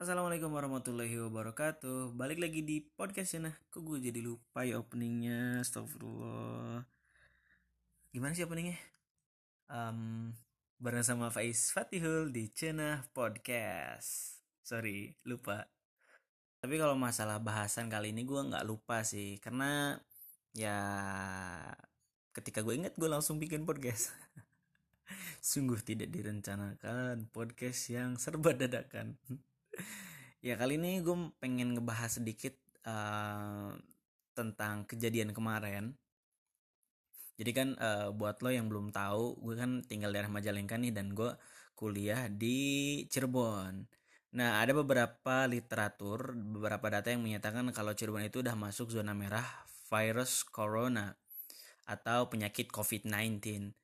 Assalamualaikum warahmatullahi wabarakatuh. Balik lagi di podcast ya nah. Kok gue jadi lupa ya openingnya? Astagfirullah. Gimana sih openingnya? Um, bareng sama Faiz Fatihul di Cenah Podcast. Sorry, lupa. Tapi kalau masalah bahasan kali ini gue nggak lupa sih Karena ya ketika gue inget gue langsung bikin podcast. Sungguh tidak direncanakan podcast yang serba dadakan ya kali ini gue pengen ngebahas sedikit uh, tentang kejadian kemarin. Jadi kan uh, buat lo yang belum tahu gue kan tinggal daerah Majalengka nih dan gue kuliah di Cirebon. Nah ada beberapa literatur beberapa data yang menyatakan kalau Cirebon itu udah masuk zona merah virus corona atau penyakit COVID-19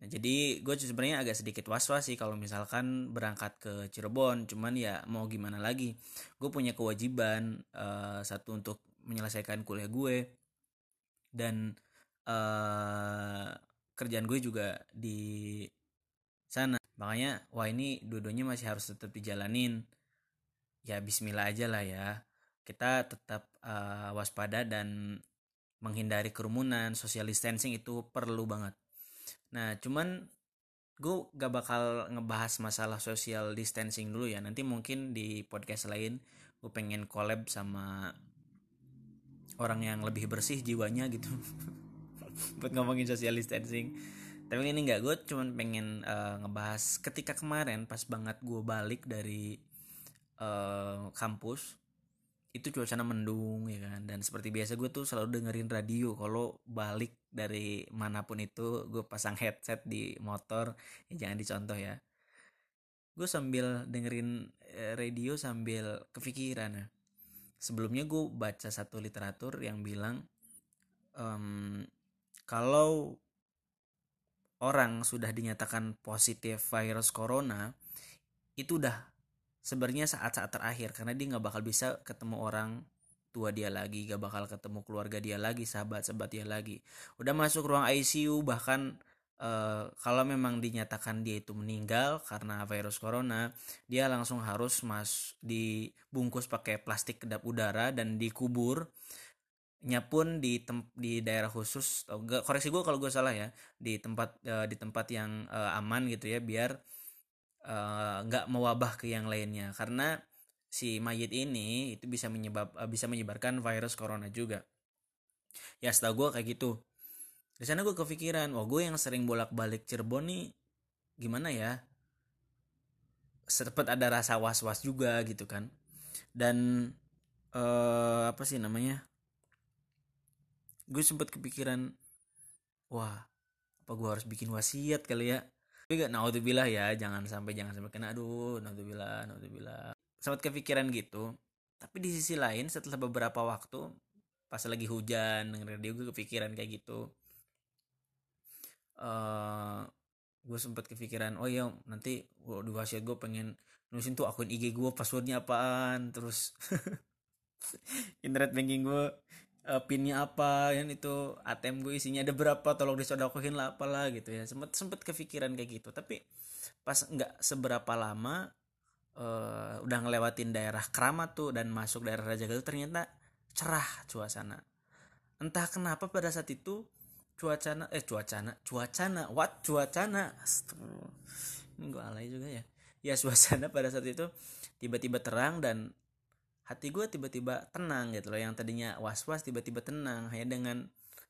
Nah, jadi gue sebenarnya agak sedikit was-was sih kalau misalkan berangkat ke Cirebon, cuman ya mau gimana lagi. Gue punya kewajiban uh, satu untuk menyelesaikan kuliah gue dan uh, kerjaan gue juga di sana. Makanya wah ini dua-duanya masih harus tetap dijalanin. Ya bismillah aja lah ya. Kita tetap uh, waspada dan menghindari kerumunan, social distancing itu perlu banget. Nah, cuman gue gak bakal ngebahas masalah social distancing dulu ya. Nanti mungkin di podcast lain gue pengen collab sama orang yang lebih bersih jiwanya gitu buat ngomongin social distancing. Tapi ini nggak gue cuman pengen uh, ngebahas ketika kemarin pas banget gue balik dari uh, kampus itu cuacanya mendung ya kan dan seperti biasa gue tuh selalu dengerin radio kalau balik dari mana pun itu gue pasang headset di motor ya jangan dicontoh ya. Gue sambil dengerin eh, radio sambil kepikiran ya. Sebelumnya gue baca satu literatur yang bilang um, kalau orang sudah dinyatakan positif virus corona itu udah sebenarnya saat-saat terakhir karena dia nggak bakal bisa ketemu orang tua dia lagi gak bakal ketemu keluarga dia lagi sahabat-sahabat dia lagi. Udah masuk ruang ICU bahkan uh, kalau memang dinyatakan dia itu meninggal karena virus corona dia langsung harus mas dibungkus pakai plastik kedap udara dan dikubur. Nya pun di tem di daerah khusus oh, koreksi gue kalau gue salah ya di tempat uh, di tempat yang uh, aman gitu ya biar nggak uh, mewabah ke yang lainnya. Karena si mayit ini itu bisa menyebab uh, bisa menyebarkan virus corona juga. Ya setahu gue kayak gitu. Di sana gue kepikiran wah gue yang sering bolak balik Cirebon nih gimana ya? Sempat ada rasa was was juga gitu kan. Dan uh, apa sih namanya? Gue sempat kepikiran wah apa gue harus bikin wasiat kali ya? Tapi gak naudzubillah ya jangan sampai jangan sampai kena. Aduh naudzubillah naudzubillah sempat kepikiran gitu. Tapi di sisi lain setelah beberapa waktu pas lagi hujan dengerin radio gue kepikiran kayak gitu. Uh, gue sempat kepikiran oh iya nanti gue di wasiat gue pengen nulisin tuh akun IG gue passwordnya apaan? Terus internet banking gue uh, pinnya apa yang itu ATM gue isinya ada berapa tolong disodokohin lah apalah gitu ya. Sempet sempet kepikiran kayak gitu. Tapi pas nggak seberapa lama uh, udah ngelewatin daerah Keramat tuh dan masuk daerah Raja Galuh ternyata cerah suasana entah kenapa pada saat itu cuacana eh cuacana cuacana what? Cuacana? Ini gue alay juga ya. Ya suasana pada saat itu tiba-tiba terang dan hati gue tiba-tiba tenang gitu loh. Yang tadinya was-was tiba-tiba tenang. Hanya dengan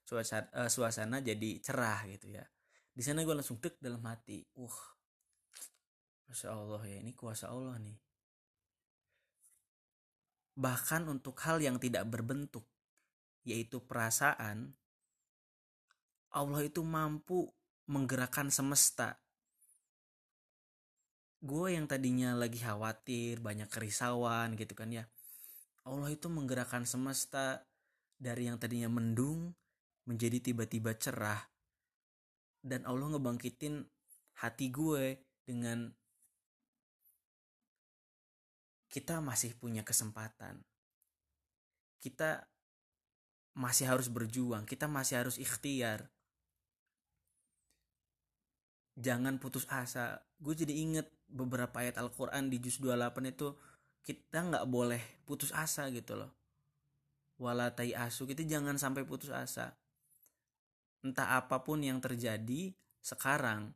suasana, uh, suasana jadi cerah gitu ya. Di sana gue langsung dek dalam hati. Uh masya allah ya ini kuasa allah nih. Bahkan untuk hal yang tidak berbentuk yaitu perasaan Allah itu mampu menggerakkan semesta. Gue yang tadinya lagi khawatir banyak kerisauan gitu kan ya Allah itu menggerakkan semesta dari yang tadinya mendung menjadi tiba-tiba cerah. Dan Allah ngebangkitin hati gue dengan kita masih punya kesempatan. Kita masih harus berjuang kita masih harus ikhtiar. Jangan putus asa. Gue jadi inget beberapa ayat Al-Quran di juz 28 itu kita nggak boleh putus asa gitu loh. Walatai asu kita jangan sampai putus asa. Entah apa pun yang terjadi sekarang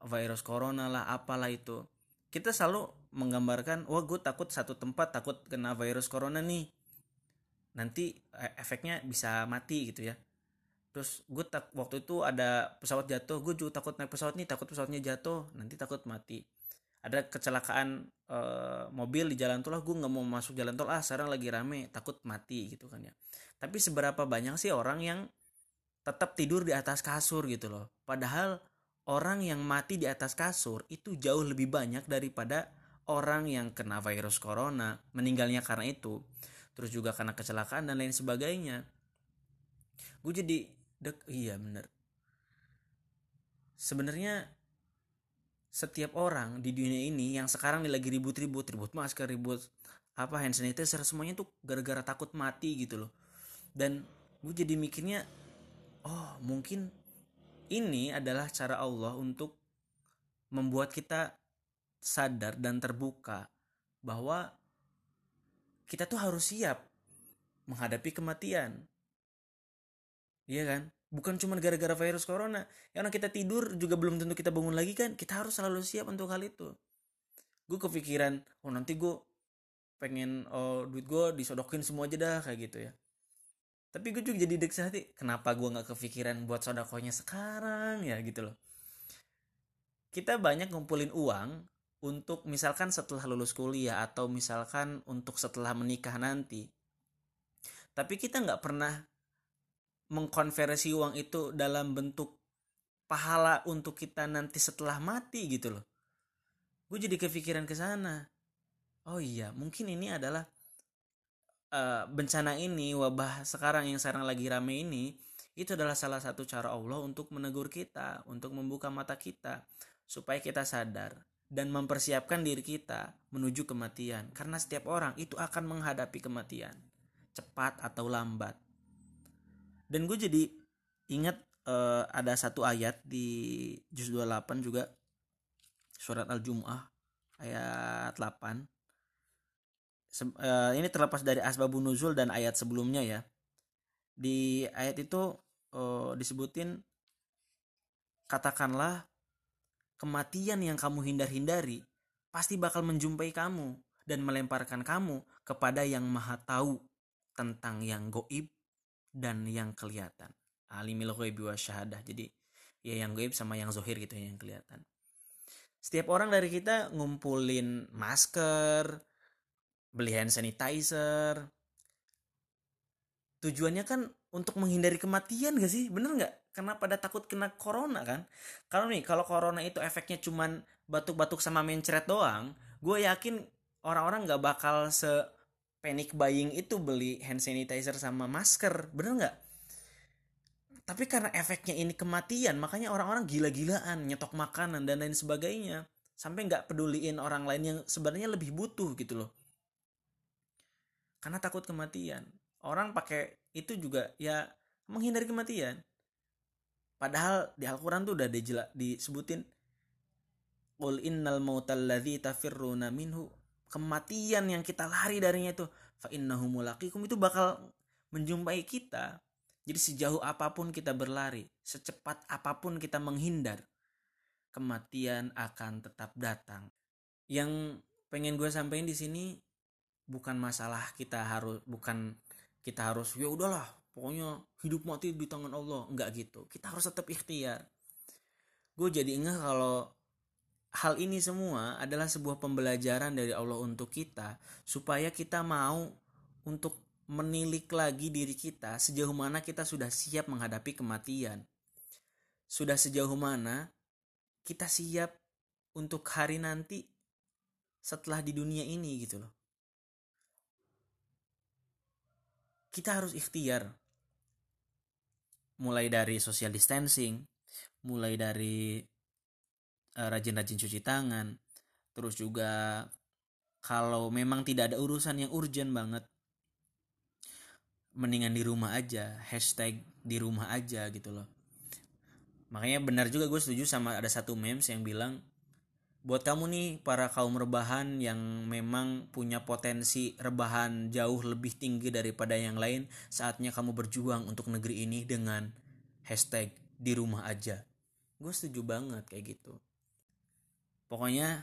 virus corona lah apalah itu kita selalu menggambarkan wah gue takut satu tempat takut kena virus corona nih. Nanti e, efeknya bisa mati gitu ya. Terus gue tak waktu itu ada pesawat jatuh gue juga takut naik pesawat nih takut pesawatnya jatuh nanti takut mati. Ada kecelakaan e, mobil di jalan tol lah gue nggak mau masuk jalan tol ah sekarang lagi rame takut mati gitu kan ya. Tapi seberapa banyak sih orang yang tetap tidur di atas kasur gitu loh. Padahal orang yang mati di atas kasur itu jauh lebih banyak daripada orang yang kena virus corona meninggalnya karena itu terus juga karena kecelakaan dan lain sebagainya. Gue jadi dek iya bener. Sebenarnya setiap orang di dunia ini yang sekarang nih lagi ribut-ribut ribut masker ribut apa hand sanitizer semuanya tuh gara-gara takut mati gitu loh. Dan gue jadi mikirnya oh mungkin ini adalah cara Allah untuk membuat kita sadar dan terbuka bahwa kita tuh harus siap menghadapi kematian Iya kan? Bukan cuma gara-gara virus corona. Ya karena kita tidur juga belum tentu kita bangun lagi kan. Kita harus selalu siap untuk hal itu. Gue kepikiran, oh nanti gue pengen oh duit gue disodokin semua aja dah kayak gitu ya. Tapi gue juga jadi dek hati, kenapa gue nggak kepikiran buat sodakonya sekarang ya gitu loh. Kita banyak ngumpulin uang untuk misalkan setelah lulus kuliah atau misalkan untuk setelah menikah nanti. Tapi kita nggak pernah mengkonversi uang itu dalam bentuk pahala untuk kita nanti setelah mati gitu loh. Gue jadi kepikiran ke sana. Oh iya, mungkin ini adalah uh, bencana ini, wabah sekarang yang sekarang lagi rame ini, itu adalah salah satu cara Allah untuk menegur kita, untuk membuka mata kita supaya kita sadar dan mempersiapkan diri kita menuju kematian. Karena setiap orang itu akan menghadapi kematian, cepat atau lambat. Dan gue jadi ingat uh, ada satu ayat di juz 28 juga. Surat al-jumu'ah ayat 8 Se uh, ini terlepas dari asbabun nuzul dan ayat sebelumnya ya. Di ayat itu uh, disebutin katakanlah kematian yang kamu hindar-hindari pasti bakal menjumpai kamu dan melemparkan kamu kepada yang maha tahu tentang yang goib dan yang kelihatan. Alimil ghaibi wa syahadah. Jadi ya yang gaib sama yang zohir gitu ya yang kelihatan. Setiap orang dari kita ngumpulin masker beli hand sanitizer. Tujuannya kan untuk menghindari kematian gak sih? Bener nggak karena pada takut kena corona kan? Kalau nih kalau corona itu efeknya cuman batuk-batuk sama mencret doang gue yakin orang-orang nggak bakal se panic buying itu beli hand sanitizer sama masker bener nggak? Tapi karena efeknya ini kematian makanya orang-orang gila-gilaan nyetok makanan dan lain sebagainya sampai nggak peduliin orang lain yang sebenarnya lebih butuh gitu loh. Karena takut kematian. Orang pakai itu juga ya menghindari kematian padahal di Al-Quran tuh udah disebutin Qul innal mautal tafirruna minhu kematian yang kita lari darinya itu fa innahu mulaqikum itu bakal menjumpai kita. Jadi sejauh apa pun kita berlari, secepat apa pun kita menghindar, kematian akan tetap datang. Yang pengen gue sampaikan di sini bukan masalah kita harus bukan kita harus ya udahlah pokoknya hidup mati di tangan Allah enggak gitu kita harus tetap ikhtiar gue jadi ingat kalau hal ini semua adalah sebuah pembelajaran dari Allah untuk kita supaya kita mau untuk menilik lagi diri kita sejauh mana kita sudah siap menghadapi kematian. Sudah sejauh mana kita siap untuk hari nanti setelah di dunia ini gitu loh. Kita harus ikhtiar. Mulai dari social distancing, mulai dari Eh, rajin-rajin cuci tangan terus juga kalau memang tidak ada urusan yang urgent banget mendingan di rumah aja hashtag di rumah aja gitu loh. Makanya benar juga gue setuju sama ada satu memes yang bilang buat kamu nih para kaum rebahan yang memang punya potensi rebahan jauh lebih tinggi daripada yang lain saatnya kamu berjuang untuk negeri ini dengan hashtag di rumah aja. Gue setuju banget kayak gitu. Pokoknya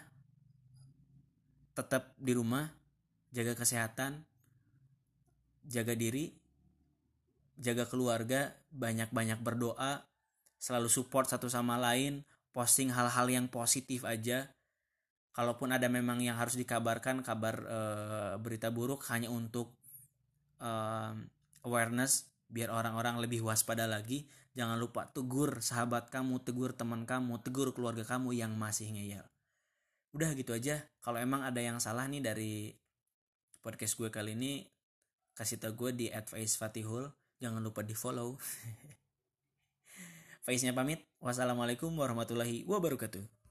tetap di rumah jaga kesehatan jaga diri jaga keluarga banyak-banyak berdoa selalu support satu sama lain posting hal-hal yang positif aja kalaupun ada memang yang harus dikabarkan kabar e, berita buruk hanya untuk e, awareness biar orang-orang lebih waspada lagi. Jangan lupa tegur sahabat kamu tegur teman kamu tegur keluarga kamu yang masih ngeyel. Udah gitu aja. Kalau emang ada yang salah nih dari podcast gue kali ini kasih tau gue di advice fatihul. Jangan lupa di follow Faiznya pamit. Wassalamualaikum warahmatullahi wabarakatuh